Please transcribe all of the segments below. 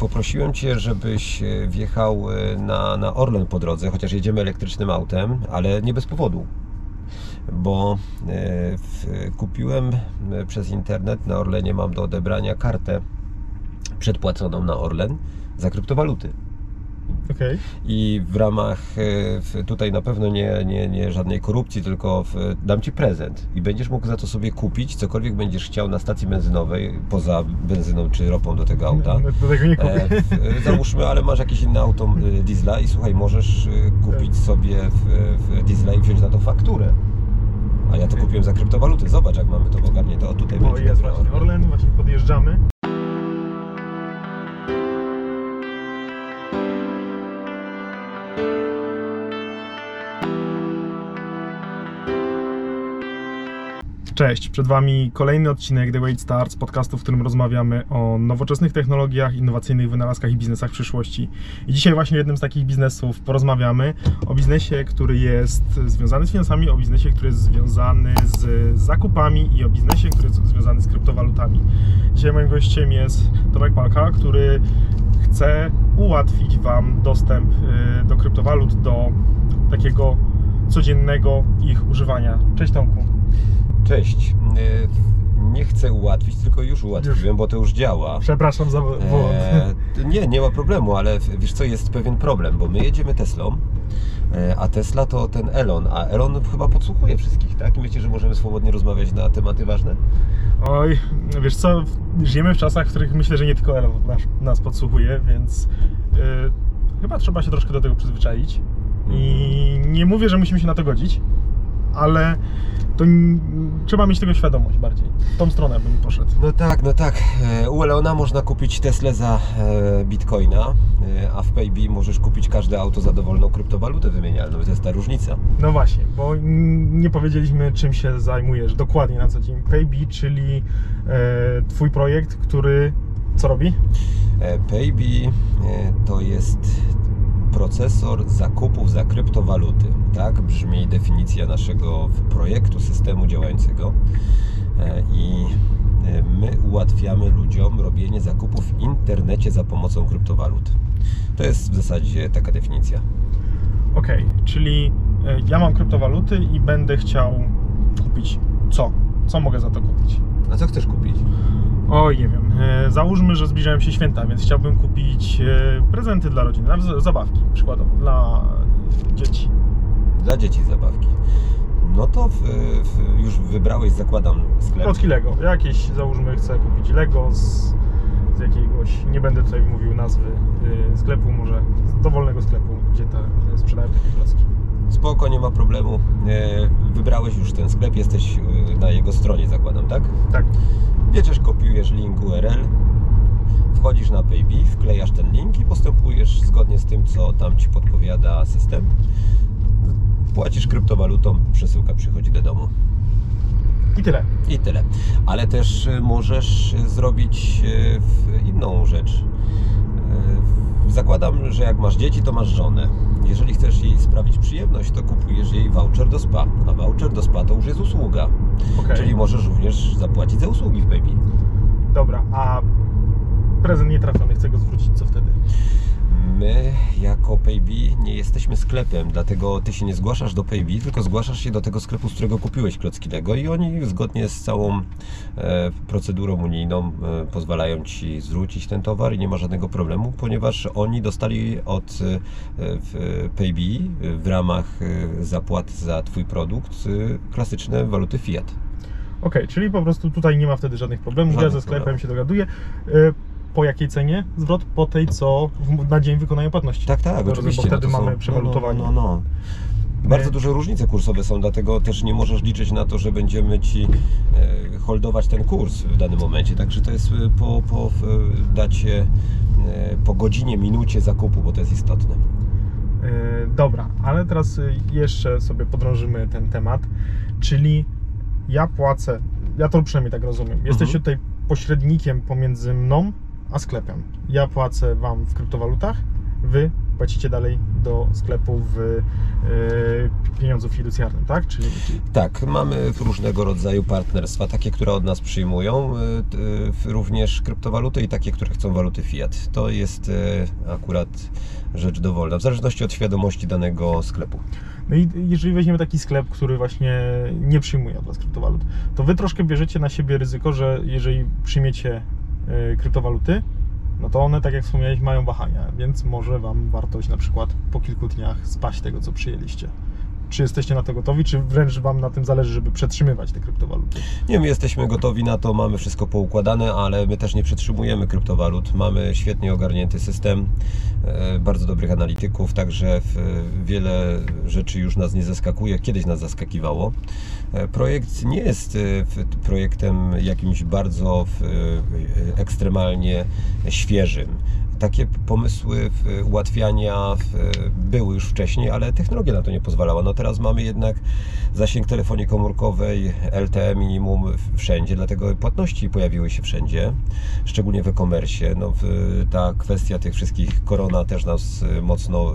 poprosiłem Cię, żebyś e, wjechał e, na, na Orlen po drodze, chociaż jedziemy elektrycznym autem, ale nie bez powodu. Bo e, w, kupiłem przez internet, na Orlenie mam do odebrania kartę przedpłaconą na Orlen za kryptowaluty. Okej. I w ramach, e, tutaj na pewno nie, nie, nie żadnej korupcji, tylko w, dam Ci prezent i będziesz mógł za to sobie kupić cokolwiek będziesz chciał na stacji benzynowej, poza benzyną czy ropą do tego auta. Do tego nie kupię. E, w, załóżmy, ale masz jakieś inne auto e, diesla i słuchaj, możesz kupić sobie w, w diesla i wziąć na to fakturę. A ja to kupiłem za kryptowaluty. Zobacz, jak mamy to ogarnięte. O, tutaj O, będzie jest właśnie Orlen. Orlen, właśnie podjeżdżamy. Cześć, przed Wami kolejny odcinek The Wait Starts, podcastu, w którym rozmawiamy o nowoczesnych technologiach, innowacyjnych wynalazkach i biznesach przyszłości. I dzisiaj właśnie o jednym z takich biznesów porozmawiamy, o biznesie, który jest związany z finansami, o biznesie, który jest związany z zakupami i o biznesie, który jest związany z kryptowalutami. Dzisiaj moim gościem jest Tomek Palka, który chce ułatwić Wam dostęp y, do kryptowalut, do takiego codziennego ich używania. Cześć Tomku. Cześć. E, Nie chcę ułatwić, tylko już ułatwiłem, bo to już działa. Przepraszam za błąd. E, nie, nie ma problemu, ale wiesz co, jest pewien problem, bo my jedziemy Teslą, e, a Tesla to ten Elon, a Elon chyba podsłuchuje wszystkich, tak? I myślicie, że możemy swobodnie rozmawiać na tematy ważne? Oj, wiesz co, żyjemy w czasach, w których myślę, że nie tylko Elon nas, nas podsłuchuje, więc y, chyba trzeba się troszkę do tego przyzwyczaić. I nie mówię, że musimy się na to godzić, ale to trzeba mieć tego świadomość bardziej. W tą stronę bym poszedł. No tak, no tak. E, U Elona można kupić Teslę za e, bitcoina, e, a w Paybe możesz kupić każde auto za dowolną kryptowalutę wymienialną. To jest ta różnica. No właśnie, bo nie powiedzieliśmy, czym się zajmujesz dokładnie na co dzień. Paybe, czyli Twój projekt, który co robi? E, Paybe e, to jest procesor zakupów za kryptowaluty. Tak brzmi definicja naszego projektu, systemu działającego. E, I e, my ułatwiamy ludziom robienie zakupów w internecie za pomocą kryptowalut. To jest w zasadzie taka definicja. Okej, czyli e, ja mam kryptowaluty i będę chciał kupić co? Co mogę za to kupić? A co chcesz kupić? Oj, nie wiem. E, Załóżmy, że zbliżają się święta, więc chciałbym kupić e, prezenty dla rodziny, z- zabawki, przykładowo, dla dzieci. Dla dzieci zabawki. No to w, w, już wybrałeś, zakładam, sklep. Klocki Lego. Jakieś, załóżmy, chcę kupić Lego z, z jakiegoś, nie będę tutaj mówił nazwy e, sklepu, może z dowolnego sklepu, gdzie te sprzedają takie klocki. Spoko, nie ma problemu. E, Wybrałeś już ten sklep, jesteś e, na jego stronie, zakładam, tak? Tak. Bierzesz, kopiujesz link URL, wchodzisz na Paybe, wklejasz ten link i postępujesz zgodnie z tym, co tam Ci podpowiada system. Płacisz kryptowalutą, przesyłka przychodzi do domu. I tyle. I tyle. Ale też e, możesz zrobić inną rzecz. Zakładam, że jak masz dzieci, to masz żonę. Jeżeli chcesz jej sprawić przyjemność, to kupujesz jej voucher do spa. A voucher do spa to już jest usługa. Okej. Czyli możesz również zapłacić za usługi w Baby. Dobra, a prezent nietrafiony, chcę go zwrócić, co wtedy? My jako Paybe nie jesteśmy sklepem, dlatego ty się nie zgłaszasz do Paybe, tylko zgłaszasz się do tego sklepu, z którego kupiłeś klocki Lego i oni zgodnie z całą e, procedurą unijną e, pozwalają ci zwrócić ten towar i nie ma żadnego problemu, ponieważ oni dostali od e, w e, ramach e, zapłat za twój produkt e, klasyczne waluty fiat. Okej, czyli po prostu tutaj nie ma wtedy żadnych problemów. ja ze sklepem problemów. się dogaduję. Y, Po jakiej cenie? Zwrot po tej, co na dzień wykonania płatności. Tak, tak, Dobrze, oczywiście. Bo wtedy no mamy są- przewalutowanie. No, no, no, no. Bardzo My- duże różnice kursowe są, dlatego też nie możesz liczyć na to, że będziemy ci e, holdować ten kurs w danym momencie. Także to jest e, po, po dacie, e, po godzinie, minucie zakupu, bo to jest istotne. Dobra, ale teraz jeszcze sobie podrążymy ten temat, czyli ja płacę, ja to przynajmniej tak rozumiem, jesteście Mhm. tutaj pośrednikiem pomiędzy mną a sklepem. Ja płacę Wam w kryptowalutach, Wy płacicie dalej do sklepu w e, pieniądzu fiducjarnym, tak? Czyli, czyli Tak, mamy różnego rodzaju partnerstwa, takie, które od nas przyjmują, y, y, również kryptowaluty i takie, które chcą waluty fiat. To jest akurat rzecz dowolna, w zależności od świadomości danego sklepu. No i jeżeli weźmiemy taki sklep, który właśnie nie przyjmuje od Was kryptowalut, to Wy troszkę bierzecie na siebie ryzyko, że jeżeli przyjmiecie e, kryptowaluty, no to one, tak jak wspomniałeś, mają wahania, więc może Wam wartość na przykład po kilku dniach spaść tego, co przyjęliście. Czy jesteście na to gotowi, czy wręcz Wam na tym zależy, żeby przetrzymywać te kryptowaluty? Nie, my jesteśmy gotowi na to, mamy wszystko poukładane, ale my też nie przetrzymujemy kryptowalut. Mamy świetnie ogarnięty system, e, bardzo dobrych analityków, także wiele rzeczy już nas nie zaskakuje, kiedyś nas zaskakiwało. E, Projekt nie jest e, projektem jakimś bardzo e, ekstremalnie świeżym. Takie pomysły ułatwiania były już wcześniej, ale technologia na to nie pozwalała. No teraz mamy jednak zasięg telefonii komórkowej LTE minimum wszędzie, dlatego płatności pojawiły się wszędzie, szczególnie w e-commerce. No, ta kwestia tych wszystkich korona też nas mocno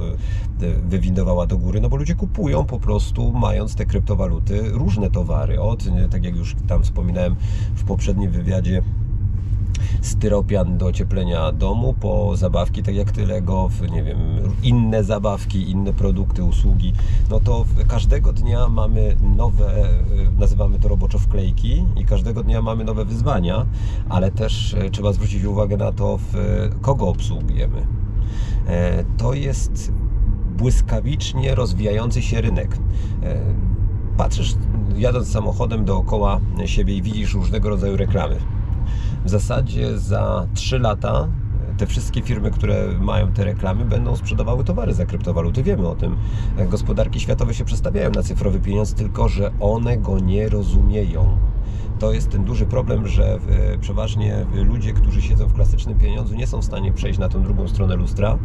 wywindowała do góry, no bo ludzie kupują po prostu, mając te kryptowaluty, różne towary. Od, y, tak jak już tam wspominałem w poprzednim wywiadzie, styropian do ocieplenia domu, po zabawki, tak jak ty Lego, w, nie wiem, inne zabawki, inne produkty, usługi, no to każdego dnia mamy nowe, e, nazywamy to roboczo wklejki i każdego dnia mamy nowe wyzwania, ale też e, trzeba zwrócić uwagę na to, kogo obsługujemy. E, To jest błyskawicznie rozwijający się rynek. Patrzysz jadąc samochodem dookoła siebie i widzisz różnego rodzaju reklamy. W zasadzie za 3 lata te wszystkie firmy, które mają te reklamy, będą sprzedawały towary za kryptowaluty. Wiemy o tym. Gospodarki światowe się przestawiają na cyfrowy pieniądz, tylko że one go nie rozumieją. To jest ten duży problem, że e, przeważnie ludzie, którzy siedzą w klasycznym pieniądzu, nie są w stanie przejść na tą drugą stronę lustra,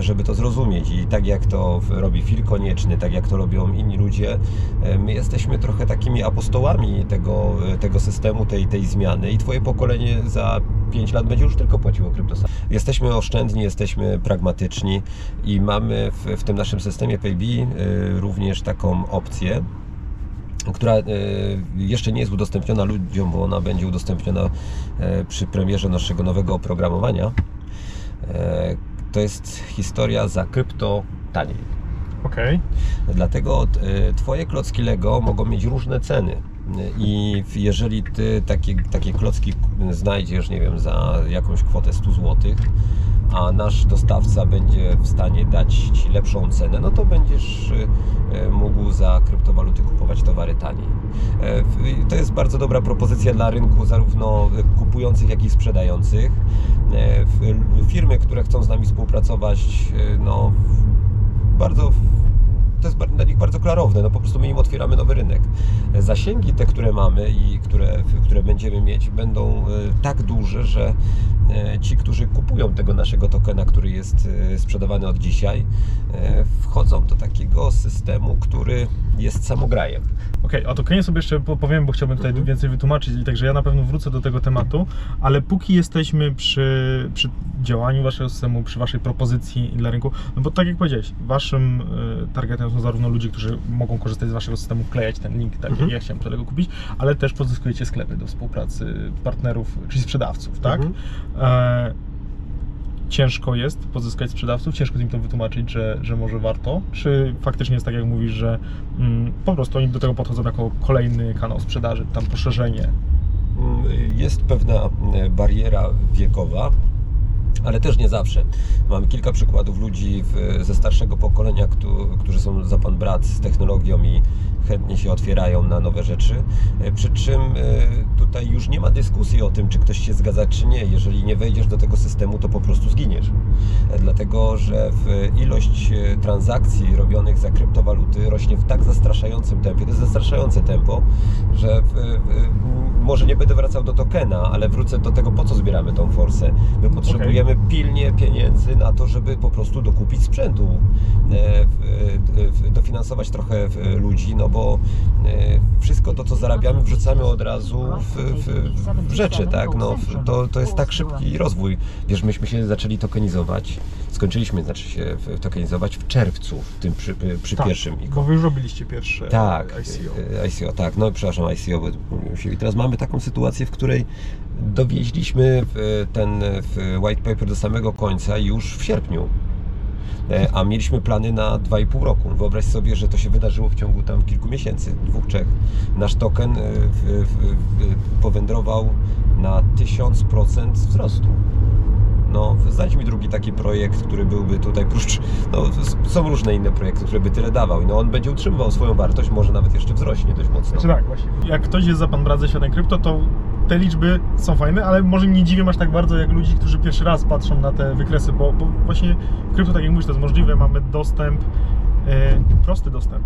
żeby to zrozumieć. I tak jak to robi Fil Konieczny, tak jak to robią inni ludzie, e, my jesteśmy trochę takimi apostołami tego, e, tego systemu, tej, tej zmiany i Twoje pokolenie za 5 lat będzie już tylko płaciło kryptosami. Jesteśmy oszczędni, jesteśmy pragmatyczni i mamy w, w tym naszym systemie PayB e, również taką opcję, która e, jeszcze nie jest udostępniona ludziom, bo ona będzie udostępniona e, przy premierze naszego nowego oprogramowania. E, To jest historia za krypto taniej. Okej. Dlatego Twoje klocki Lego mogą mieć różne ceny. I jeżeli Ty takie, takie klocki znajdziesz, nie wiem, za jakąś kwotę 100 zł, a nasz dostawca będzie w stanie dać Ci lepszą cenę, no to będziesz e, mógł za kryptowaluty kupować towary taniej. W- To jest bardzo dobra propozycja dla rynku, zarówno kupujących, jak i sprzedających. Firmy, które chcą z nami współpracować, no bardzo to jest dla nich bardzo klarowne, no po prostu my im otwieramy nowy rynek. Zasięgi te, które mamy i które, które będziemy mieć, będą e, tak duże, że e, ci, którzy kupują tego naszego tokena, który jest e, sprzedawany od dzisiaj, wchodzą do takiego systemu, który jest samograjem. Okej, o tokenie sobie jeszcze po- powiem, bo chciałbym tutaj Mhm. więcej wytłumaczyć, także ja na pewno wrócę do tego tematu, ale póki jesteśmy przy, przy działaniu waszego systemu, przy waszej propozycji dla rynku, no bo tak jak powiedziałeś, waszym targetem są zarówno ludzie, którzy mogą korzystać z waszego systemu, wklejać ten link, tak Mhm. jak ja chciałem tego kupić, ale też pozyskujecie sklepy do współpracy partnerów, czyli sprzedawców, tak? Mhm. E, ciężko jest pozyskać sprzedawców, ciężko im to wytłumaczyć, że, że może warto? Czy faktycznie jest tak, jak mówisz, że mm, po prostu oni do tego podchodzą jako kolejny kanał sprzedaży, tam poszerzenie? Mm, Jest pewna e, bariera wiekowa, ale też nie zawsze. Mam kilka przykładów ludzi w, ze starszego pokolenia, któ- którzy są za pan brat z technologią i chętnie się otwierają na nowe rzeczy. E, Przy czym e, tutaj już nie ma dyskusji o tym, czy ktoś się zgadza, czy nie. Jeżeli nie wejdziesz do tego systemu, to po prostu zginiesz. E, Dlatego, że ilość transakcji robionych za kryptowaluty rośnie w tak zastraszającym tempie, to jest zastraszające tempo, że może nie będę wracał do tokena, ale wrócę do tego, po co zbieramy tą forsę. My potrzebujemy pilnie pieniędzy na to, żeby po prostu dokupić sprzętu, dofinansować trochę ludzi, no bo e, wszystko to, co zarabiamy, wrzucamy od razu w, w, w rzeczy, tak? No, to, to jest tak szybki rozwój. Wiesz, myśmy się zaczęli tokenizować, skończyliśmy, znaczy się tokenizować w czerwcu, w tym przy, przy Tak, pierwszym Bo wy już robiliście pierwsze tak, e, ICO. e, ICO, tak. No przepraszam, ICO. I teraz mamy taką sytuację, w której dowieźliśmy w ten white paper do samego końca już w sierpniu. E, A mieliśmy plany na 2,5 roku. Wyobraź sobie, że to się wydarzyło w ciągu tam kilku miesięcy, dwóch, trzech. Nasz token e, w, w, w, powędrował na 1000% wzrostu. No, znajdź mi drugi taki projekt, który byłby tutaj prócz. No, są różne inne projekty, które by tyle dawał. No, on będzie utrzymywał swoją wartość, może nawet jeszcze wzrośnie dość mocno. Znaczy tak, właśnie. Jak ktoś jest za pan brat ze światem krypto, to te liczby są fajne, ale może nie dziwią aż tak bardzo jak ludzi, którzy pierwszy raz patrzą na te wykresy, bo, bo właśnie w krypto, tak jak mówisz, to jest możliwe, mamy dostęp, e, prosty dostęp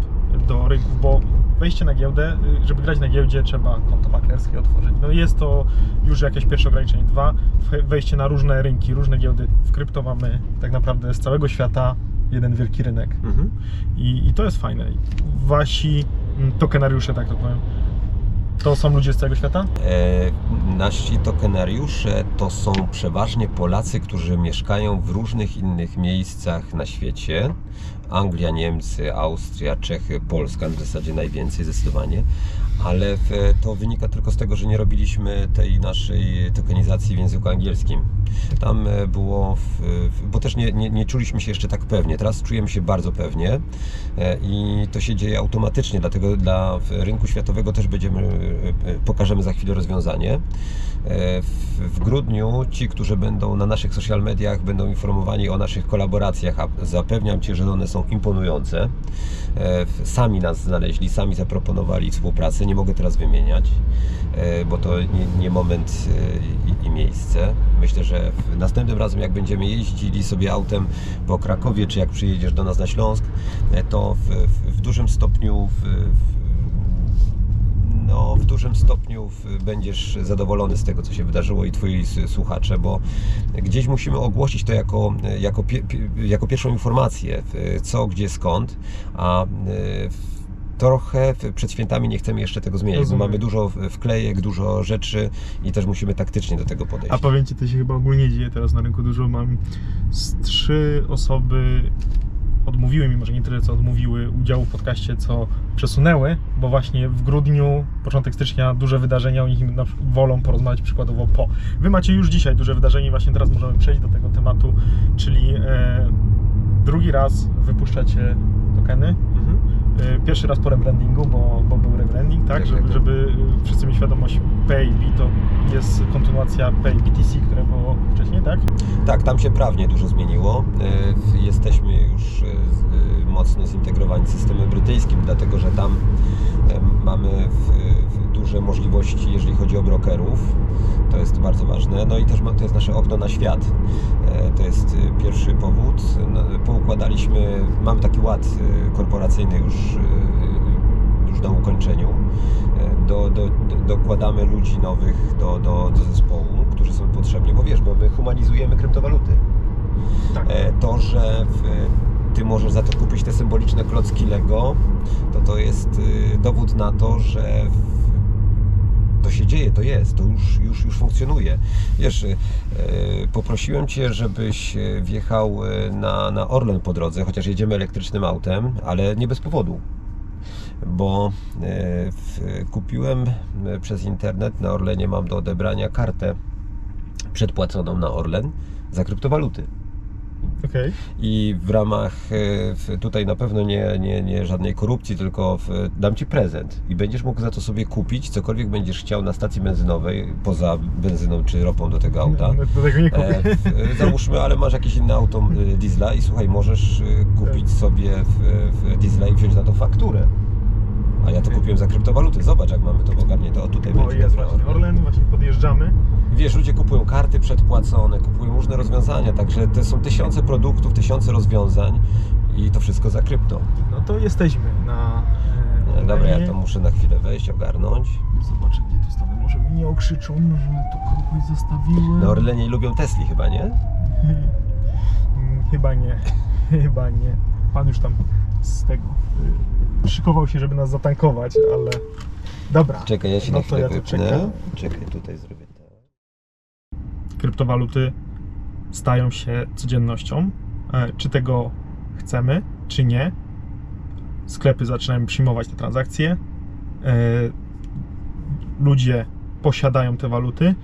do rynków, bo wejście na giełdę, y, żeby grać na giełdzie trzeba konto maklerskie otworzyć. No jest to już jakieś pierwsze ograniczenie. Dwa, we- wejście na różne rynki, różne giełdy. W krypto mamy tak naprawdę z całego świata jeden wielki rynek. Mhm. I, I to jest fajne. Wasi mm, tokenariusze, tak to powiem, to są ludzie z całego świata? E, nasi tokenariusze to są przeważnie Polacy, którzy mieszkają w różnych innych miejscach na świecie. Anglia, Niemcy, Austria, Czechy, Polska w zasadzie najwięcej zdecydowanie. Ale w, to wynika tylko z tego, że nie robiliśmy tej naszej tokenizacji w języku angielskim. Tam e, było, w, bo też nie, nie, nie czuliśmy się jeszcze tak pewnie. Teraz czujemy się bardzo pewnie e, i to się dzieje automatycznie, dlatego dla rynku światowego też będziemy, e, pokażemy za chwilę rozwiązanie. W, grudniu ci, którzy będą na naszych social mediach, będą informowani o naszych kolaboracjach, a zapewniam Cię, że one są imponujące. Sami nas znaleźli, sami zaproponowali współpracę, nie mogę teraz wymieniać, bo to nie, nie moment i, i miejsce. Myślę, że następnym razem, jak będziemy jeździli sobie autem po Krakowie, czy jak przyjedziesz do nas na Śląsk, e, to w, w, w dużym stopniu w, no, w dużym stopniu będziesz zadowolony z tego, co się wydarzyło i twoi słuchacze, bo gdzieś musimy ogłosić to jako, jako, jako pierwszą informację, co, gdzie, skąd, a y, w- trochę przed świętami nie chcemy jeszcze tego zmieniać, Rozumiem. bo mamy dużo wklejek, dużo rzeczy i też musimy taktycznie do tego podejść. A powiem Ci, to się chyba ogólnie dzieje teraz na rynku dużo. Mam z trzy osoby odmówiły mi, może nie tyle co odmówiły udziału w podcaście, co przesunęły, bo właśnie w grudniu, początek stycznia, duże wydarzenia, oni wolą porozmawiać przykładowo po. Wy macie już dzisiaj duże wydarzenie właśnie teraz możemy przejść do tego tematu, czyli e, drugi raz wypuszczacie tokeny. Mhm. E, Pierwszy raz po rebrandingu, bo, bo był rebranding, tak? Tak, żeby, tak. żeby e, wszyscy mieli świadomość, PayB to jest kontynuacja PayBTC, które było wcześniej, tak? Tak, tam się prawnie dużo zmieniło. E, Jesteśmy już mocno zintegrowani z systemem brytyjskim, dlatego że tam mamy w, w duże możliwości, jeżeli chodzi o brokerów. To jest bardzo ważne. No i też to jest nasze okno na świat. E, To jest e, pierwszy powód. No, Poukładaliśmy, mamy taki ład e, korporacyjny już, już na ukończeniu. Do, do, do, dokładamy ludzi nowych do, do, do zespołu, którzy są potrzebni, bo wiesz, bo my humanizujemy kryptowaluty. Tak. To, że w, ty możesz za to kupić te symboliczne klocki Lego, to to jest dowód na to, że w, to się dzieje, to jest, to już, już, już funkcjonuje. Wiesz, y, poprosiłem Cię, żebyś y, wjechał y, na, na Orlen po drodze, chociaż jedziemy elektrycznym autem, ale nie bez powodu. Bo w, kupiłem przez internet, na Orlenie mam do odebrania kartę przedpłaconą na Orlen za kryptowaluty. Okej. I w ramach e, tutaj na pewno nie, nie, nie żadnej korupcji, tylko w, dam Ci prezent i będziesz mógł za to sobie kupić cokolwiek będziesz chciał na stacji benzynowej, poza benzyną czy ropą do tego auta. Do tego nie kupię. E, w, e, załóżmy, ale masz jakieś inne auto e, diesla i słuchaj, możesz kupić sobie w, w diesla i wziąć na to fakturę. A ja to kupiłem za kryptowaluty. Zobacz, jak mamy to ogarnięte. O, tutaj O, będzie jest właśnie Orlen, właśnie podjeżdżamy. Wiesz, ludzie kupują karty przedpłacone, kupują różne rozwiązania, także to są tysiące produktów, tysiące rozwiązań i to wszystko za krypto. No to jesteśmy na e, E, Dobra, ja to muszę na chwilę wejść, ogarnąć. Zobaczę, gdzie tu stanę. Może mi nie okrzyczą, że to kogoś zostawiłem. Na Orlenie lubią Tesli chyba, nie? Mm, Chyba nie. Chyba nie. Pan już tam z tego. Szykował się, żeby nas zatankować, ale. Dobra. Czekaj, ja się No na chwilę ja wypnę. Czekaj, tutaj zrobię kryptowaluty stają się codziennością. E, Czy tego chcemy, czy nie. Sklepy zaczynają przyjmować te transakcje. E, Ludzie posiadają te waluty.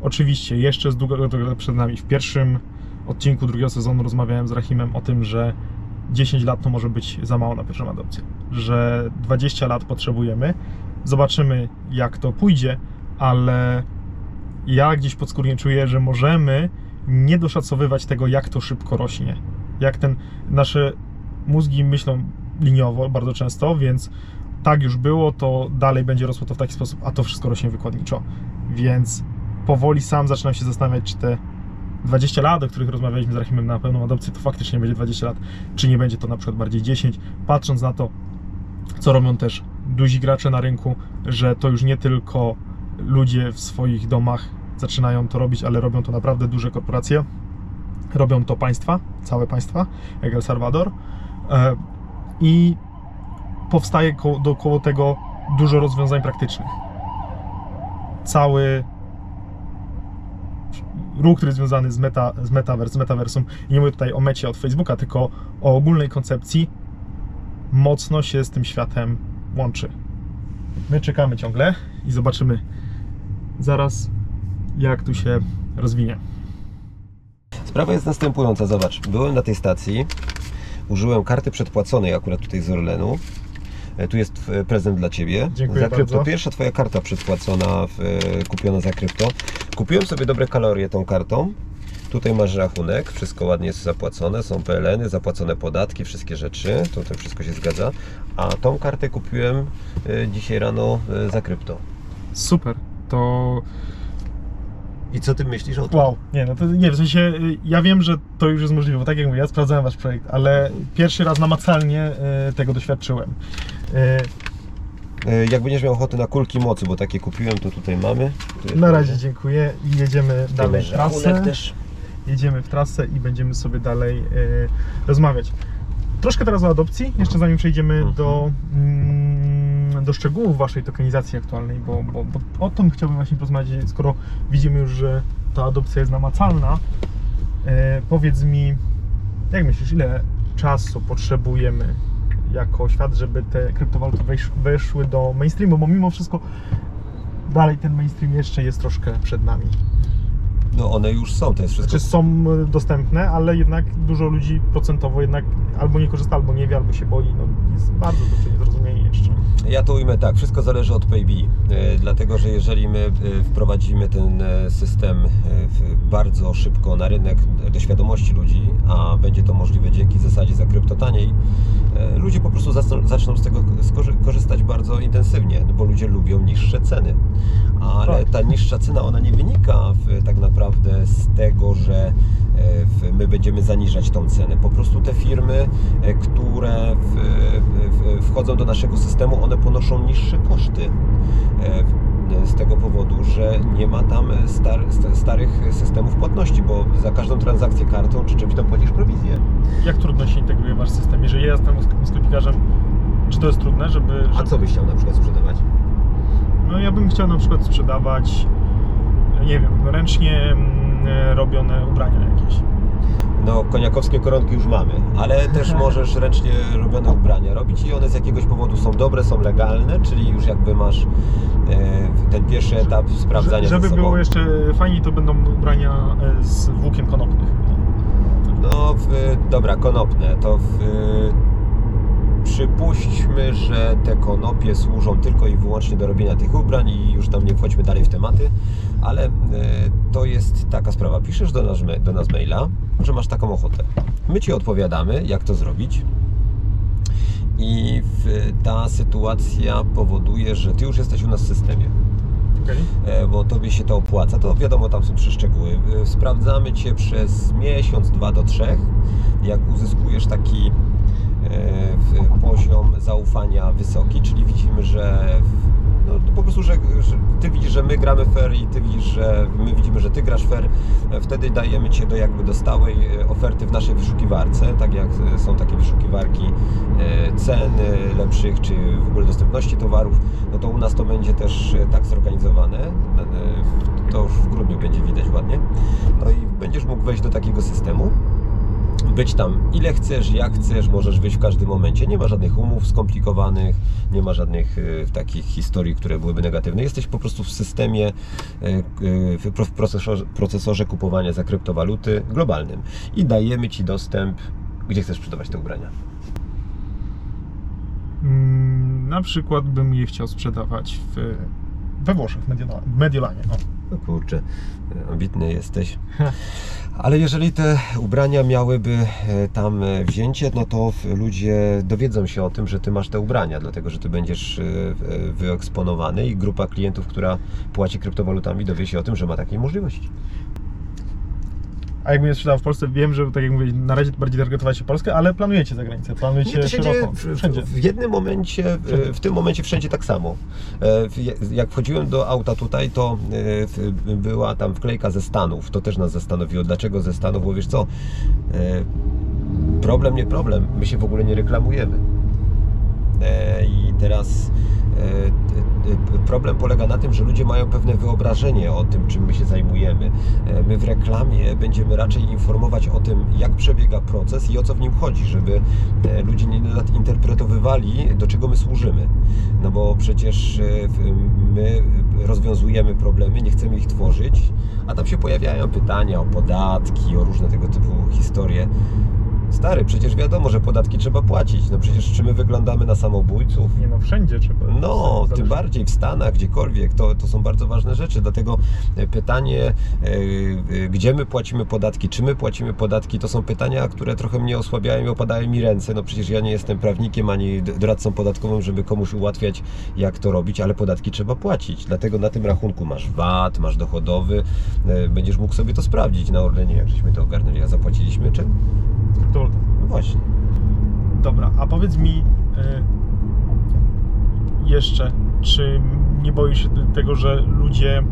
Oczywiście jeszcze jest długa droga przed nami. W pierwszym odcinku drugiego sezonu rozmawiałem z Rahimem o tym, że 10 lat to może być za mało na pierwszą adopcję. Że 20 lat potrzebujemy. Zobaczymy, jak to pójdzie, ale ja gdzieś podskórnie czuję, że możemy nie doszacowywać tego, jak to szybko rośnie. Jak ten, nasze mózgi myślą liniowo bardzo często, więc tak już było, to dalej będzie rosło to w taki sposób, a to wszystko rośnie wykładniczo. Więc powoli sam zaczynam się zastanawiać, czy te 20 lat, o których rozmawialiśmy z Rahimem na pełną adopcję, to faktycznie będzie 20 lat, czy nie będzie to na przykład bardziej 10, patrząc na to, co robią też duzi gracze na rynku, że to już nie tylko ludzie w swoich domach zaczynają to robić, ale robią to naprawdę duże korporacje. Robią to państwa, całe państwa, jak El Salvador. E, I powstaje ko- dookoła tego dużo rozwiązań praktycznych. Cały ruch, który jest związany z, meta, z metaverse, metaversum, i nie mówię tutaj o mecie od Facebooka, tylko o ogólnej koncepcji, mocno się z tym światem łączy. My czekamy ciągle i zobaczymy zaraz, jak tu się rozwinie. Sprawa jest następująca, zobacz. Byłem na tej stacji, użyłem karty przedpłaconej akurat tutaj z Orlenu. E, Tu jest e, prezent dla Ciebie. Dziękuję za krypto. bardzo. Pierwsza Twoja karta przedpłacona, w, e, kupiona za krypto. Kupiłem sobie dobre kalorie tą kartą. Tutaj masz rachunek, wszystko ładnie jest zapłacone, są PLN-y, zapłacone podatki, wszystkie rzeczy, to, to wszystko się zgadza. A tą kartę kupiłem dzisiaj rano za krypto. Super, to I co Ty myślisz o tym? wow. Nie, no to nie, w sensie y, ja wiem, że to już jest możliwe, bo tak jak mówię, ja sprawdzałem Wasz projekt, ale pierwszy raz namacalnie y, tego doświadczyłem. Y, Jak będziesz miał ochotę na kulki mocy, bo takie kupiłem, to tutaj mamy. Tu jest Na razie dziękuję i jedziemy Tutaj dalej w trasę. też. Jedziemy w trasę i będziemy sobie dalej y, rozmawiać. Troszkę teraz o adopcji, jeszcze zanim przejdziemy Mhm. do, mm, do szczegółów Waszej tokenizacji aktualnej, bo, bo, bo o tym chciałbym właśnie porozmawiać, skoro widzimy już, że ta adopcja jest namacalna. E, powiedz mi, jak myślisz, ile czasu potrzebujemy jako świat, żeby te kryptowaluty wejsz, weszły do mainstreamu, bo mimo wszystko dalej ten mainstream jeszcze jest troszkę przed nami. No one już są, to jest wszystko. Znaczy są e, dostępne, ale jednak dużo ludzi procentowo jednak albo nie korzysta, albo nie wie, albo się boi. No, jest bardzo duże niezrozumienie jeszcze. Ja to ujmę tak, wszystko zależy od PayB, e, dlatego że jeżeli my e, wprowadzimy ten e, system bardzo szybko na rynek do świadomości ludzi, a będzie to możliwe dzięki zasadzie za krypto taniej, ludzie po prostu zaczną, z tego korzystać bardzo intensywnie, no bo ludzie lubią niższe ceny. Ale Tak. ta niższa cena, ona nie wynika w, tak naprawdę z tego, że my będziemy zaniżać tą cenę. Po prostu te firmy, e, które w, w, wchodzą do naszego systemu, one ponoszą niższe koszty. e, Z tego powodu, że nie ma tam star, st- starych systemów płatności, bo za każdą transakcję kartą czy czymś tam płacisz prowizję. Jak trudno się integruje Wasz system? Jeżeli ja jestem sklep- sklepikarzem, czy to jest trudne, żeby... A żeby... co byś chciał na przykład sprzedawać? No ja bym chciał na przykład sprzedawać, nie wiem, ręcznie mm, e, robione ubrania jakieś. No, koniakowskie koronki już mamy, ale też możesz ręcznie robione ubrania robić i one z jakiegoś powodu są dobre, są legalne, czyli już jakby masz e, ten pierwszy etap sprawdzania Żeby było jeszcze fajniej, to będą ubrania e, z włókien konopnych. No, w, dobra, konopne, to w, przypuśćmy, że te konopie służą tylko i wyłącznie do robienia tych ubrań i już tam nie wchodźmy dalej w tematy, ale e, to jest taka sprawa. Piszesz do nas, do nas maila, że masz taką ochotę. My Ci odpowiadamy, jak to zrobić. I ta sytuacja powoduje, że Ty już jesteś u nas w systemie. Okej. E, bo tobie się to opłaca, to wiadomo, tam są trzy szczegóły. E, Sprawdzamy cię przez miesiąc, dwa do trzech. Jak uzyskujesz taki poziom zaufania wysoki, czyli widzimy, że No, po prostu, że, że ty widzisz, że my gramy fair i ty widzisz, że my widzimy, że ty grasz fair. E, Wtedy dajemy cię do jakby do stałej e, oferty w naszej wyszukiwarce, tak jak e, są takie wyszukiwarki e, cen e, lepszych, czy w ogóle dostępności towarów, no to u nas to będzie też e, tak zorganizowane. E, To już w grudniu będzie widać ładnie. No i będziesz mógł wejść do takiego systemu być tam ile chcesz, jak chcesz, możesz wyjść w każdym momencie. Nie ma żadnych umów skomplikowanych, nie ma żadnych y, takich historii, które byłyby negatywne. Jesteś po prostu w systemie, y, y, w pro- w procesorze, procesorze kupowania za kryptowaluty globalnym i dajemy Ci dostęp, gdzie chcesz sprzedawać te ubrania. Mm, na przykład bym je chciał sprzedawać w, we Włoszech, w Mediola- w Mediolanie. No kurczę, ambitny jesteś. Ale jeżeli te ubrania miałyby e, tam e, wzięcie, no to ludzie dowiedzą się o tym, że ty masz te ubrania, dlatego że ty będziesz e, wyeksponowany i grupa klientów, która płaci kryptowalutami, dowie się o tym, że ma takiej możliwości. A jakbym je sprzedał w Polsce, wiem, że tak jak mówię, na razie bardziej targetować się Polskę, ale planujecie za granicę, planujecie Nie, to się dzieje szeroko, w, wszędzie. w, w jednym momencie, w, tym momencie wszędzie tak samo. E, Jak wchodziłem do auta tutaj, to e, była tam wklejka ze Stanów. To też nas zastanowiło. Dlaczego ze Stanów? Bo wiesz co, e, problem nie problem. My się w ogóle nie reklamujemy. I teraz problem polega na tym, że ludzie mają pewne wyobrażenie o tym, czym my się zajmujemy. E, My w reklamie będziemy raczej informować o tym, jak przebiega proces i o co w nim chodzi, żeby e, ludzie nie nadinterpretowywali, do czego my służymy. No bo przecież e, my rozwiązujemy problemy, nie chcemy ich tworzyć, a tam się pojawiają pytania o podatki, o różne tego typu historie. Stary, przecież wiadomo, że podatki trzeba płacić. No przecież czy my wyglądamy na samobójców? Nie no, wszędzie trzeba. No, tym bardziej w Stanach, gdziekolwiek, to, to są bardzo ważne rzeczy. Dlatego e, pytanie, e, e, gdzie my płacimy podatki, czy my płacimy podatki, to są pytania, które trochę mnie osłabiają i opadają mi ręce. No przecież ja nie jestem prawnikiem ani doradcą podatkowym, żeby komuś ułatwiać, jak to robić, ale podatki trzeba płacić. Dlatego na tym rachunku masz VAT, masz dochodowy, będziesz mógł sobie to sprawdzić na Orlenie, jak żeśmy to ogarnęli, a zapłaciliśmy czym? To- No właśnie. Dobra, a powiedz mi y, jeszcze, czy nie boisz się tego, że ludzie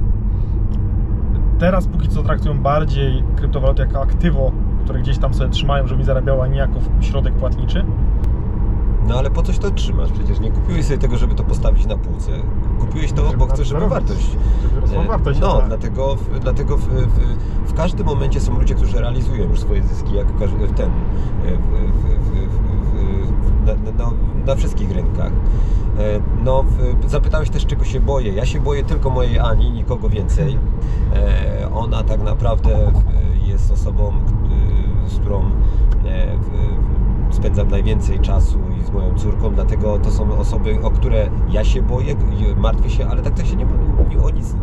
teraz póki co traktują bardziej kryptowaluty jako aktywo, które gdzieś tam sobie trzymają, żeby zarabiała, nie jako środek płatniczy? No ale po coś to trzymasz? Przecież nie kupiłeś sobie tego, żeby to postawić na półce. Kupiłeś to, Żeby bo chcesz, żeby wartość. Żeby E, wartość. No, tak. dlatego, w- dlatego w, w, w każdym momencie są ludzie, którzy realizują już swoje zyski, jak w ten, e, w, na, na, na wszystkich rynkach. E, No, zapytałeś też, czego się boję. Ja się boję tylko mojej Ani, nikogo więcej. E, Ona tak naprawdę jest osobą, k- z którą e, spędzam najwięcej czasu i z moją córką, dlatego to są osoby, o które ja się boję, martwię się, ale tak to się nie, nie o nic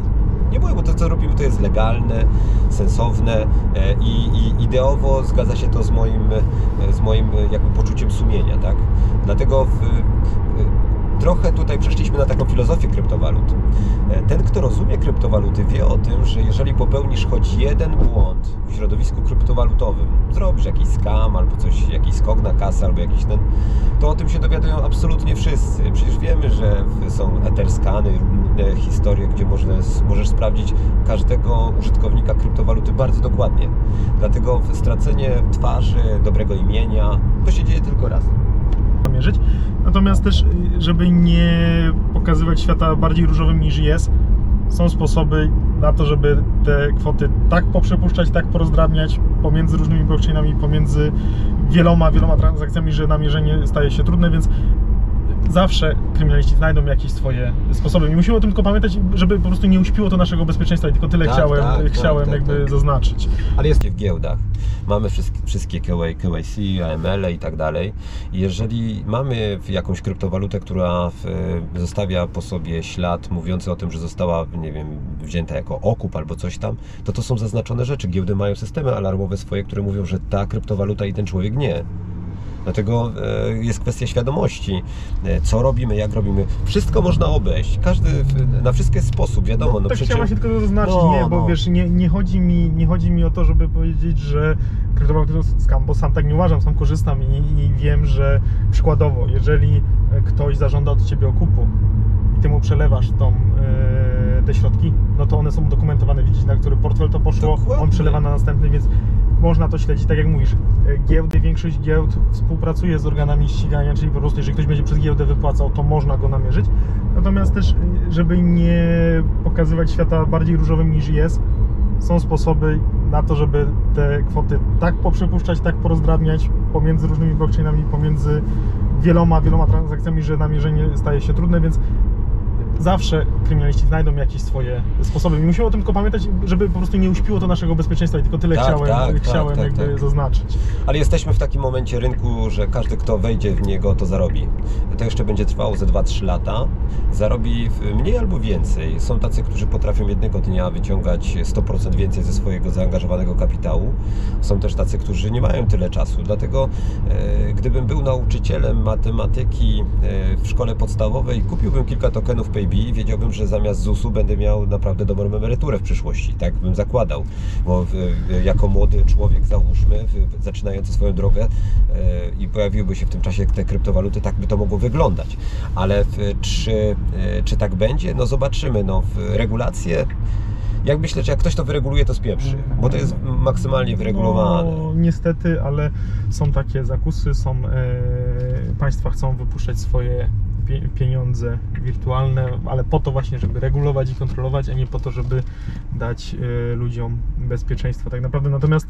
nie boję, bo to co robimy to jest legalne, sensowne e, i, i ideowo zgadza się to z moim, e, z moim e, jakby poczuciem sumienia, tak? Dlatego w, trochę tutaj przeszliśmy na taką filozofię kryptowalut. E, Ten, kto rozumie kryptowaluty, wie o tym, że jeżeli popełnisz choć jeden błąd w środowisku kryptowalutowym, zrobisz jakiś scam albo coś, jakiś skok na kasę albo jakiś ten, to o tym się dowiadują absolutnie wszyscy. Przecież wiemy, że są eterskany, różne historie, gdzie możesz sprawdzić każdego użytkownika kryptowaluty bardzo dokładnie. Dlatego stracenie twarzy, dobrego imienia, to się dzieje tylko raz. mierzyć. Natomiast też, y, żeby nie pokazywać świata bardziej różowym niż jest, są sposoby na to, żeby te kwoty tak poprzepuszczać, tak porozdrabniać pomiędzy różnymi blockchainami, pomiędzy wieloma, wieloma transakcjami, że namierzenie staje się trudne, więc zawsze kryminaliści znajdą jakieś swoje sposoby. I musimy o tym tylko pamiętać, żeby po prostu nie uśpiło to naszego bezpieczeństwa i tylko tyle Tak, chciałem, tak, tak, chciałem tak, jakby tak. zaznaczyć. Ale jest w giełdach. Mamy wszystkie, wszystkie KY, KYC, AML i tak dalej. Jeżeli mamy jakąś kryptowalutę, która zostawia po sobie ślad mówiący o tym, że została, nie wiem, wzięta jako okup albo coś tam, to to są zaznaczone rzeczy. Giełdy mają systemy alarmowe swoje, które mówią, że ta kryptowaluta i ten człowiek nie. Dlatego e, jest kwestia świadomości, e, co robimy, jak robimy. Wszystko można obejść. Każdy, na wszystko jest sposób, wiadomo. No, tak przecież... chciałem się tylko zaznaczyć, No, nie, bo no. wiesz, nie, nie, chodzi mi, nie chodzi mi o to, żeby powiedzieć, że kryptowaluty to skam, bo sam tak nie uważam, sam korzystam i, i wiem, że przykładowo, jeżeli ktoś zażąda od Ciebie okupu i ty mu przelewasz tą, e, te środki, no to one są udokumentowane, widzisz, na który portfel to poszło, Dokładnie. on przelewa na następny, więc można to śledzić, tak jak mówisz. e, Giełdy, większość giełd współpracuje z organami ścigania, czyli po prostu jeżeli ktoś będzie przez giełdę wypłacał, to można go namierzyć. Natomiast też, żeby nie pokazywać świata bardziej różowym niż jest, są sposoby na to, żeby te kwoty tak poprzepuszczać, tak porozdrabniać pomiędzy różnymi blockchainami, pomiędzy wieloma, wieloma transakcjami, że namierzenie staje się trudne, więc zawsze kryminaliści znajdą jakieś swoje sposoby. I musimy o tym tylko pamiętać, żeby po prostu nie uśpiło to naszego bezpieczeństwa i tylko tyle Tak, chciałem, tak, tak, chciałem tak, jakby tak. zaznaczyć. Ale jesteśmy w takim momencie rynku, że każdy, kto wejdzie w niego, to zarobi. To jeszcze będzie trwało ze 2-3 lata. Zarobi mniej albo więcej. Są tacy, którzy potrafią jednego dnia wyciągać 100% więcej ze swojego zaangażowanego kapitału. Są też tacy, którzy nie mają tyle czasu. Dlatego, e, gdybym był nauczycielem matematyki e, w szkole podstawowej, kupiłbym kilka tokenów PayB wiedziałbym, że zamiast ZUS-u będę miał naprawdę dobrą emeryturę w przyszłości. Tak bym zakładał. Bo w, jako młody człowiek, załóżmy, zaczynający swoją drogę e, i pojawiłyby się w tym czasie te kryptowaluty, tak by to mogło wyglądać. Ale w, czy, e, czy tak będzie? No zobaczymy. No, regulacje, jak myślę, że jak ktoś to wyreguluje, to spieprzy, bo to jest maksymalnie wyregulowane. No, niestety, ale są takie zakusy, są e, państwa chcą wypuszczać swoje pieniądze wirtualne, ale po to właśnie, żeby regulować i kontrolować, a nie po to, żeby dać e, ludziom bezpieczeństwo tak naprawdę. Natomiast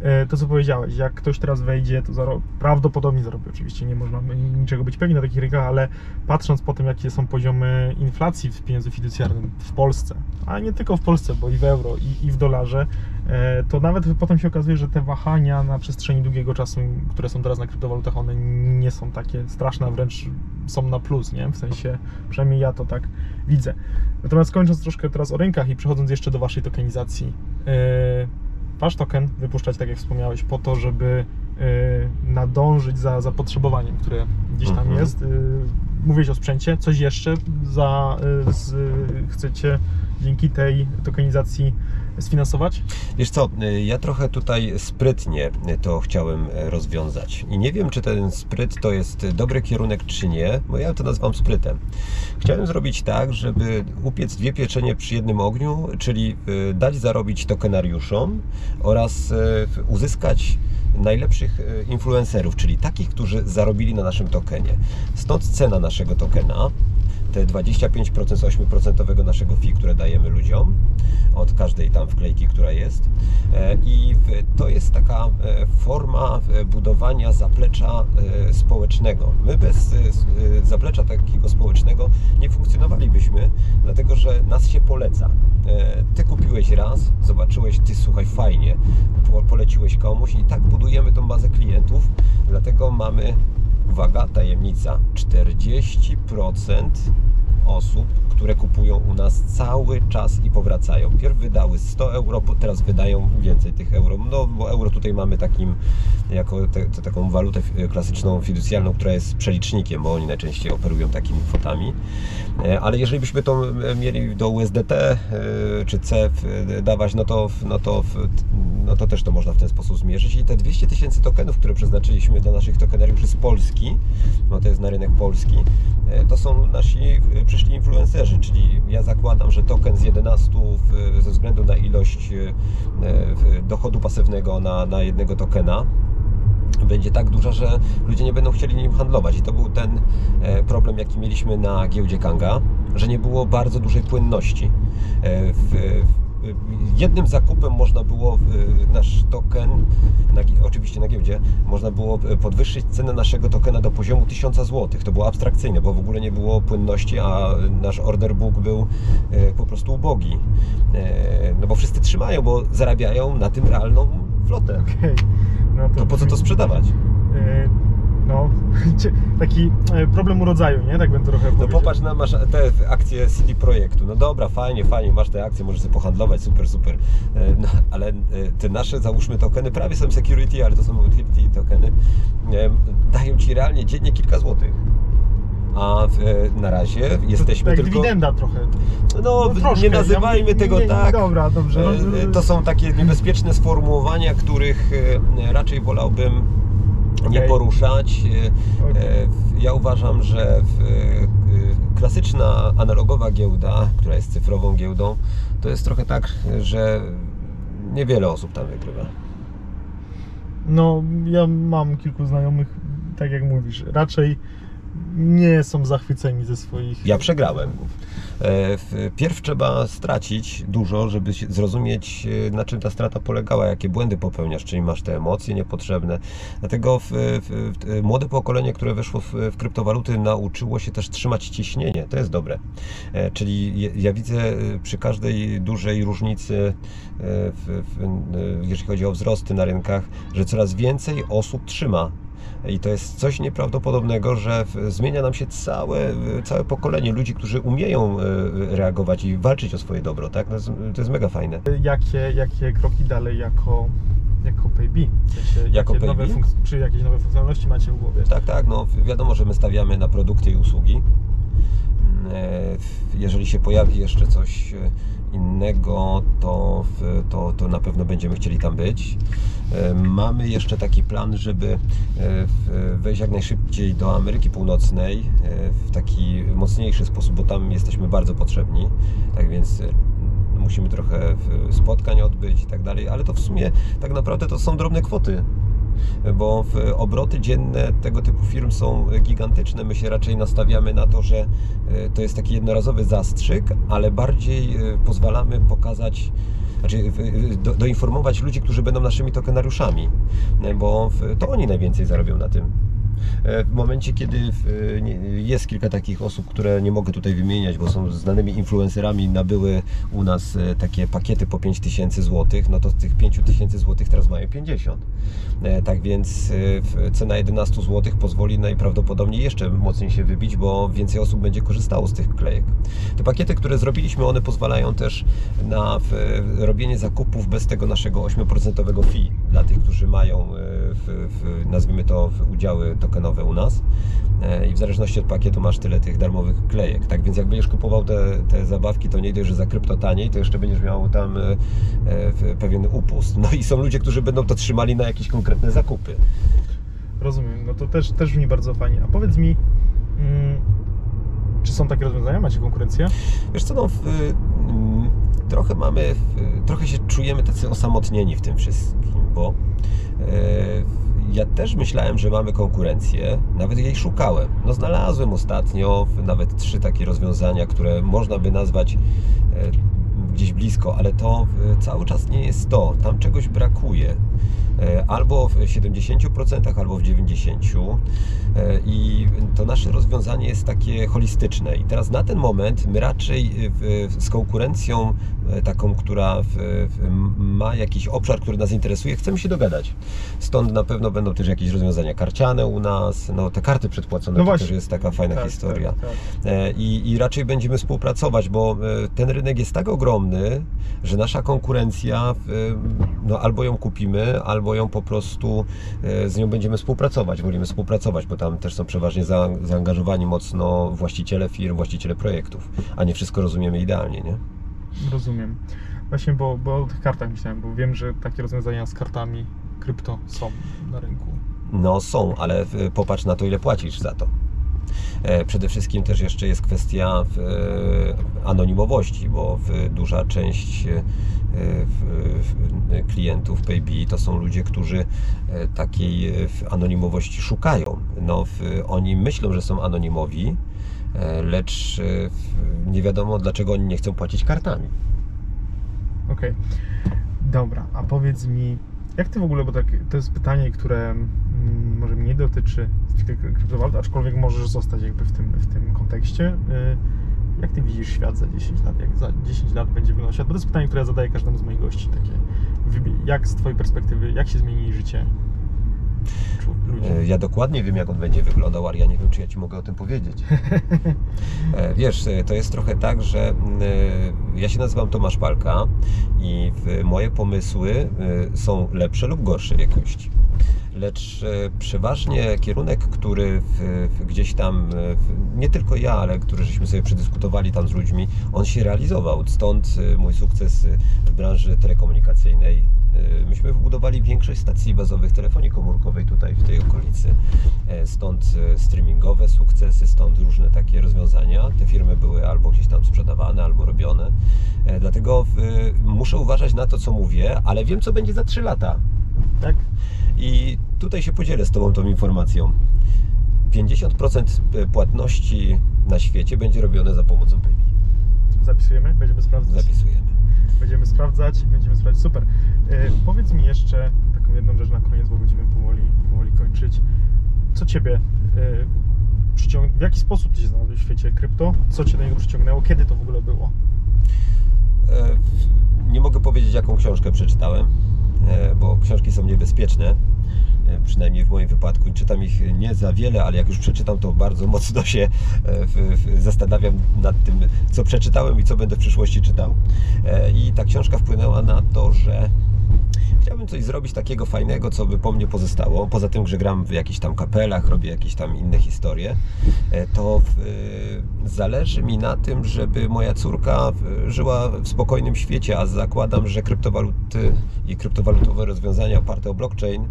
e, to, co powiedziałeś, jak ktoś teraz wejdzie, to prawdopodobnie zarobi. Oczywiście nie można niczego być pewni na takich rynkach, ale patrząc po tym, jakie są poziomy inflacji w pieniądzu fiducjarnym w Polsce, a nie tylko w Polsce, bo i w euro, i, i w dolarze, to nawet potem się okazuje, że te wahania na przestrzeni długiego czasu, które są teraz na kryptowalutach, one nie są takie straszne, a wręcz są na plus, nie? W sensie, przynajmniej ja to tak widzę. Natomiast kończąc troszkę teraz o rynkach i przechodząc jeszcze do Waszej tokenizacji, e, Wasz token wypuszczać, tak jak wspomniałeś, po to, żeby e, nadążyć za zapotrzebowaniem, które gdzieś tam Mhm. jest. E, Mówiłeś o sprzęcie, coś jeszcze za, e, z, chcecie dzięki tej tokenizacji sfinansować? Wiesz co, y, ja trochę tutaj sprytnie to chciałem y, rozwiązać. I nie wiem, czy ten spryt to jest dobry kierunek, czy nie, bo ja to nazywam sprytem. Chciałem zrobić tak, żeby upiec dwie pieczenie przy jednym ogniu, czyli y, dać zarobić tokenariuszom oraz y, uzyskać najlepszych y, influencerów, czyli takich, którzy zarobili na naszym tokenie. Stąd cena naszego tokena, te 25% z 8% naszego fee, które dajemy ludziom od każdej tam wklejki, która jest. E, I to jest taka e, forma e, budowania zaplecza społecznego. My bez zaplecza takiego społecznego nie funkcjonowalibyśmy, dlatego że nas się poleca. Ty kupiłeś raz, zobaczyłeś, ty słuchaj, fajnie, po- poleciłeś komuś i tak budujemy tą bazę klientów, dlatego mamy uwaga, tajemnica, 40% osób, które kupują u nas cały czas i powracają. Pierw wydały 100 euro, teraz wydają więcej tych euro, no bo euro tutaj mamy takim, jako te, te, taką walutę klasyczną, fiducjalną, która jest przelicznikiem, bo oni najczęściej operują takimi kwotami. E, Ale jeżeli byśmy to mieli do USDT e, czy CEF e, dawać, no to, no, to, no to też to można w ten sposób zmierzyć. I te 200 tysięcy tokenów, które przeznaczyliśmy dla naszych tokenariuszy z Polski, no to jest na rynek polski, to są nasi przyszli influencerzy, czyli ja zakładam, że token z 11 w, ze względu na ilość e, dochodu pasywnego na, na jednego tokena, będzie tak duża, że ludzie nie będą chcieli nim handlować. I to był ten e, problem, jaki mieliśmy na giełdzie Kanga, że nie było bardzo dużej płynności. E, w, jednym zakupem można było nasz token, na, oczywiście na giełdzie, można było e, podwyższyć cenę naszego tokena do poziomu 1000 zł. To było abstrakcyjne, bo w ogóle nie było płynności, a nasz order book był e, po prostu ubogi. E, No bo wszyscy trzymają, bo zarabiają na tym realną flotę. Okej. No To po co to sprzedawać? E, No, taki e, problem urodzaju, nie? Tak bym trochę No powiedział. popatrz na masz te akcje CD Projektu. No dobra, fajnie, fajnie, masz te akcje, możesz sobie pohandlować, super, super. E, No, ale e, te nasze, załóżmy, tokeny, prawie są security, ale to są utility tokeny, dają ci realnie dziennie kilka złotych. A w, na razie jesteśmy tak jak tylko. dywidenda trochę. No, troszkę. nie nazywajmy Ja- tego nie, nie, tak. Dobra, dobrze. No, To są takie niebezpieczne sformułowania, których raczej wolałbym nie poruszać. E, e, Ja uważam, że e, klasyczna, analogowa giełda, która jest cyfrową giełdą, to jest trochę tak, że niewiele osób tam wygrywa. No, ja mam kilku znajomych, tak jak mówisz, raczej nie są zachwyceni ze swoich. Ja przegrałem. E, Pierw trzeba stracić dużo, żeby zrozumieć, e, na czym ta strata polegała, jakie błędy popełniasz, czyli masz te emocje niepotrzebne. Dlatego w, w, młode pokolenie, które weszło w, w kryptowaluty, nauczyło się też trzymać ciśnienie. To jest dobre. E, Czyli ja widzę przy każdej dużej różnicy, w, w, jeżeli chodzi o wzrosty na rynkach, że coraz więcej osób trzyma i to jest coś nieprawdopodobnego, że zmienia nam się całe, całe pokolenie ludzi, którzy umieją e, reagować i walczyć o swoje dobro, tak? To jest, to jest mega fajne. Jakie, jakie kroki dalej jako, jako PayB? W sensie, Jako jakie nowe czy jakieś nowe funkcjonalności macie w głowie? Tak, tak, no wiadomo, że my stawiamy na produkty i usługi. Jeżeli się pojawi jeszcze coś e, innego, to, to, to na pewno będziemy chcieli tam być. E, Mamy jeszcze taki plan, żeby e, wejść jak najszybciej do Ameryki Północnej w taki mocniejszy sposób, bo tam jesteśmy bardzo potrzebni. Tak więc musimy trochę spotkań odbyć i tak dalej, ale to w sumie tak naprawdę to są drobne kwoty bo obroty dzienne tego typu firm są gigantyczne. My się raczej nastawiamy na to, że e, to jest taki jednorazowy zastrzyk, ale bardziej e, pozwalamy pokazać, znaczy doinformować ludzi, którzy będą naszymi tokenariuszami, bo to oni najwięcej zarobią na tym. E, W momencie, kiedy nie- jest kilka takich osób, które nie mogę tutaj wymieniać, bo są znanymi influencerami, nabyły u nas e, takie pakiety po 5000 zł, no to z tych 5000 zł teraz mają 50. E, Tak więc e, cena 11 zł pozwoli najprawdopodobniej jeszcze mocniej się wybić, bo więcej osób będzie korzystało z tych klejek. Te pakiety, które zrobiliśmy, one pozwalają też na robienie zakupów bez tego naszego 8% fee dla tych, którzy mają e, w, w, nazwijmy to w udziały tokenowe u nas. E, I w zależności od pakietu masz tyle tych darmowych klejek. Tak więc jak będziesz kupował te, te zabawki, to nie dość, że za krypto taniej, to jeszcze będziesz miał tam e, e, pewien upust. No i są ludzie, którzy będą to trzymali na jakieś konkretne zakupy. Rozumiem, no to też, też brzmi bardzo fajnie. A powiedz mi, mm, czy są takie rozwiązania? Macie konkurencję? Wiesz co, no, w, mm, trochę mamy, w, trochę się czujemy tacy osamotnieni w tym wszystkim, bo e, ja też myślałem, że mamy konkurencję, nawet jej szukałem. No znalazłem ostatnio nawet trzy takie rozwiązania, które można by nazwać e, gdzieś blisko, ale to e, cały czas nie jest to. Tam czegoś brakuje. E, Albo w 70%, albo w 90%. E, I to nasze rozwiązanie jest takie holistyczne. I teraz na ten moment my raczej z konkurencją taką, która w, w, ma jakiś obszar, który nas interesuje, chcemy się dogadać. Stąd na pewno będą też jakieś rozwiązania karciane u nas. No te karty przedpłacone No to właśnie. też jest taka fajna Tak, historia. tak, tak. E, I, I raczej będziemy współpracować, bo e, ten rynek jest tak ogromny, że nasza konkurencja, no albo ją kupimy, albo ją po prostu e, z nią będziemy współpracować. Wolimy współpracować, bo tam też są przeważnie za, zaangażowani mocno właściciele firm, właściciele projektów, a nie wszystko rozumiemy idealnie, nie? Rozumiem. Właśnie, bo, bo o tych kartach myślałem, bo wiem, że takie rozwiązania z kartami krypto są na rynku. No są, ale w- popatrz na to, ile płacisz za to. E, Przede wszystkim też jeszcze jest kwestia e, anonimowości, bo duża część e, klientów PayB to są ludzie, którzy e, takiej e, anonimowości szukają. No, oni myślą, że są anonimowi, e, lecz e, nie wiadomo dlaczego oni nie chcą płacić kartami. Okej. Dobra, a powiedz mi, jak ty w ogóle, bo tak, to jest pytanie, które mm, może mnie dotyczy kryptowalut, aczkolwiek możesz zostać jakby w tym, w tym kontekście. Y, Jak ty widzisz świat za 10 lat? Jak za 10 lat będzie wyglądał świat? Bo to jest pytanie, które ja zadaję każdemu z moich gości. Takie, jak z twojej perspektywy, jak się zmieni życie? E, Ja dokładnie wiem, jak on będzie wyglądał, ale ja nie wiem, czy ja Ci mogę o tym powiedzieć. E, Wiesz, e, to jest trochę tak, że e, ja się nazywam Tomasz Palka i moje pomysły e, są lepsze lub gorszej jakości. Lecz e, przeważnie kierunek, który w, w, gdzieś tam, e, w, nie tylko ja, ale który żeśmy sobie przedyskutowali tam z ludźmi, on się realizował. Stąd e, mój sukces w branży telekomunikacyjnej. Myśmy wybudowali większość stacji bazowych telefonii komórkowej tutaj w tej okolicy. Stąd streamingowe sukcesy, stąd różne takie rozwiązania. Te firmy były albo gdzieś tam sprzedawane, albo robione. Dlatego muszę uważać na to, co mówię, ale wiem, co będzie za 3 lata. Tak? I tutaj się podzielę z Tobą tą informacją. 50% płatności na świecie będzie robione za pomocą PayPal. Zapisujemy? Będziemy sprawdzać. Zapisujemy. Będziemy sprawdzać, będziemy sprawdzać. Super. E, powiedz mi jeszcze taką jedną rzecz na koniec, bo będziemy powoli, powoli kończyć. Co Ciebie e, przyciąg... W jaki sposób Ty się znalazłeś w świecie krypto? Co Cię do niego przyciągnęło? Kiedy to w ogóle było? E, Nie mogę powiedzieć, jaką książkę przeczytałem, e, bo książki są niebezpieczne. e, Przynajmniej w moim wypadku. Czytam ich nie za wiele, ale jak już przeczytam, to bardzo mocno się e, zastanawiam nad tym, co przeczytałem i co będę w przyszłości czytał. E, I ta książka wpłynęła na to, że chciałbym coś zrobić takiego fajnego, co by po mnie pozostało. Poza tym, że gram w jakichś tam kapelach, robię jakieś tam inne historie, e, to w, e, zależy mi na tym, żeby moja córka e, żyła w spokojnym świecie, a zakładam, że kryptowaluty i kryptowalutowe rozwiązania oparte o blockchain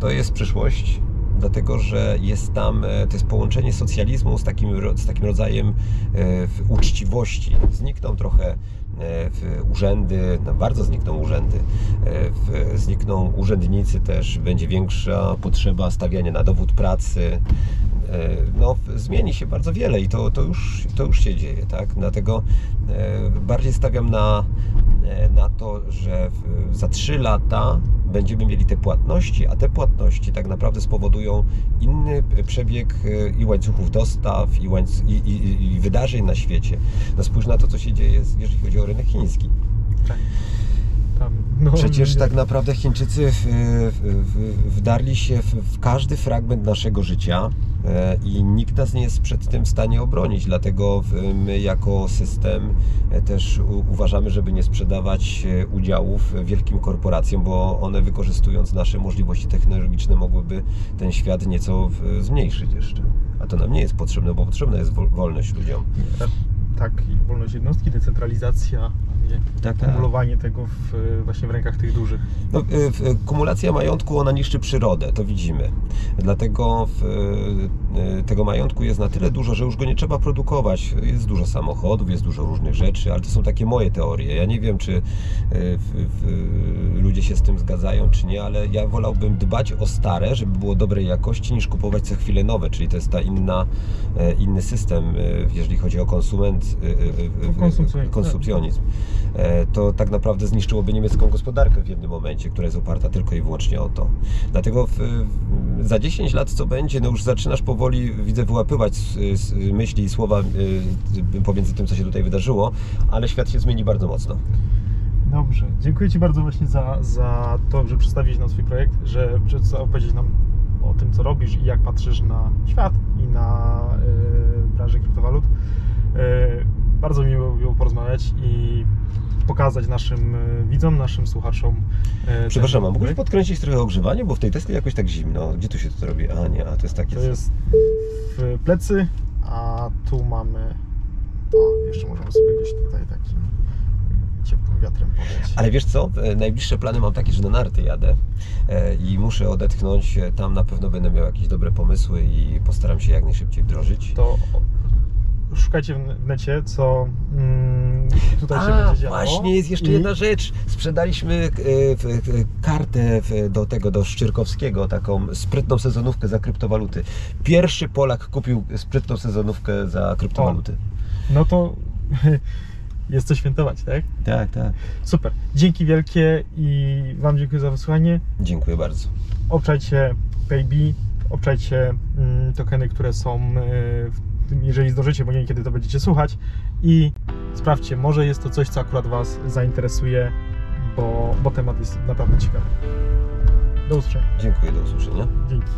to jest przyszłość. Dlatego, że jest tam, to jest połączenie socjalizmu z takim, z takim rodzajem uczciwości. Znikną trochę w urzędy, no bardzo znikną urzędy, e, w, znikną urzędnicy też, będzie większa potrzeba stawiania na dowód pracy. E, No, zmieni się bardzo wiele i to, to, już, to już się dzieje, tak? Dlatego e, bardziej stawiam na, e, na to, że za 3 lata będziemy mieli te płatności, a te płatności tak naprawdę spowodują inny przebieg i łańcuchów dostaw, i, łańc- i, i, i wydarzeń na świecie. No spójrz na to, co się dzieje, jeżeli chodzi o rynek chiński. Tak. Tam, no, Przecież tak naprawdę Chińczycy w, w, wdarli się w, w każdy fragment naszego życia e, i nikt nas nie jest przed tym w stanie obronić. Dlatego my jako system e, też uważamy, żeby nie sprzedawać e, udziałów wielkim korporacjom, bo one wykorzystując nasze możliwości technologiczne mogłyby ten świat nieco zmniejszyć jeszcze. A to nam nie jest potrzebne, bo potrzebna jest wol- wolność ludziom. Tak, tak, wolność jednostki, decentralizacja, Tak, tak. kumulowanie tego w, właśnie w rękach tych dużych. No, w- y, kumulacja majątku, ona niszczy przyrodę, to widzimy. Dlatego w, tego majątku jest na tyle dużo, że już go nie trzeba produkować. Jest dużo samochodów, jest dużo różnych rzeczy, ale to są takie moje teorie. Ja nie wiem, czy y, w, w, ludzie się z tym zgadzają, czy nie, ale ja wolałbym dbać o stare, żeby było dobrej jakości, niż kupować co chwilę nowe, czyli to jest ta inna, e, inny system, e, jeżeli chodzi o konsument, e, konsumpcjonizm. E, To tak naprawdę zniszczyłoby niemiecką gospodarkę w jednym momencie, która jest oparta tylko i wyłącznie o to. Dlatego w, za 10 lat co będzie, no już zaczynasz powoli, widzę, wyłapywać s- s- myśli i słowa y, pomiędzy tym, co się tutaj wydarzyło, ale świat się zmieni bardzo mocno. Dobrze, dziękuję Ci bardzo właśnie za, za to, że przedstawiłeś nam swój projekt, że że opowiedzieć nam o tym, co robisz i jak patrzysz na świat i na y, branżę kryptowalut. Y, bardzo miło było porozmawiać i pokazać naszym y, widzom, naszym słuchaczom. y, Przepraszam, a mógłbyś podkręcić trochę ogrzewanie, bo w tej Tesli jakoś tak zimno. Gdzie tu się to robi? A nie, a to jest takie... To jest w plecy, a tu mamy. O, jeszcze możemy sobie gdzieś tutaj takim ciepłym wiatrem podać. Ale wiesz co? E, Najbliższe plany mam takie, że na narty jadę e, i muszę odetchnąć. E, Tam na pewno będę miał jakieś dobre pomysły i postaram się jak najszybciej wdrożyć. to szukajcie w necie, co mm, tutaj się A, będzie działo. właśnie jest jeszcze I jedna rzecz. Sprzedaliśmy e, kartę do tego, do Szczyrkowskiego, taką sprytną sezonówkę za kryptowaluty. Pierwszy Polak kupił sprytną sezonówkę za kryptowaluty. No to jest co świętować, tak? Tak, tak. Super. Dzięki wielkie i Wam dziękuję za wysłuchanie. Dziękuję bardzo. Obczajcie PayB, obczajcie mm, tokeny, które są, y, w tym, jeżeli zdążycie, bo nie wiem kiedy to będziecie słuchać i sprawdźcie, może jest to coś, co akurat Was zainteresuje, bo, bo temat jest naprawdę ciekawy. Do usłyszenia. Dziękuję, do usłyszenia. Dzięki.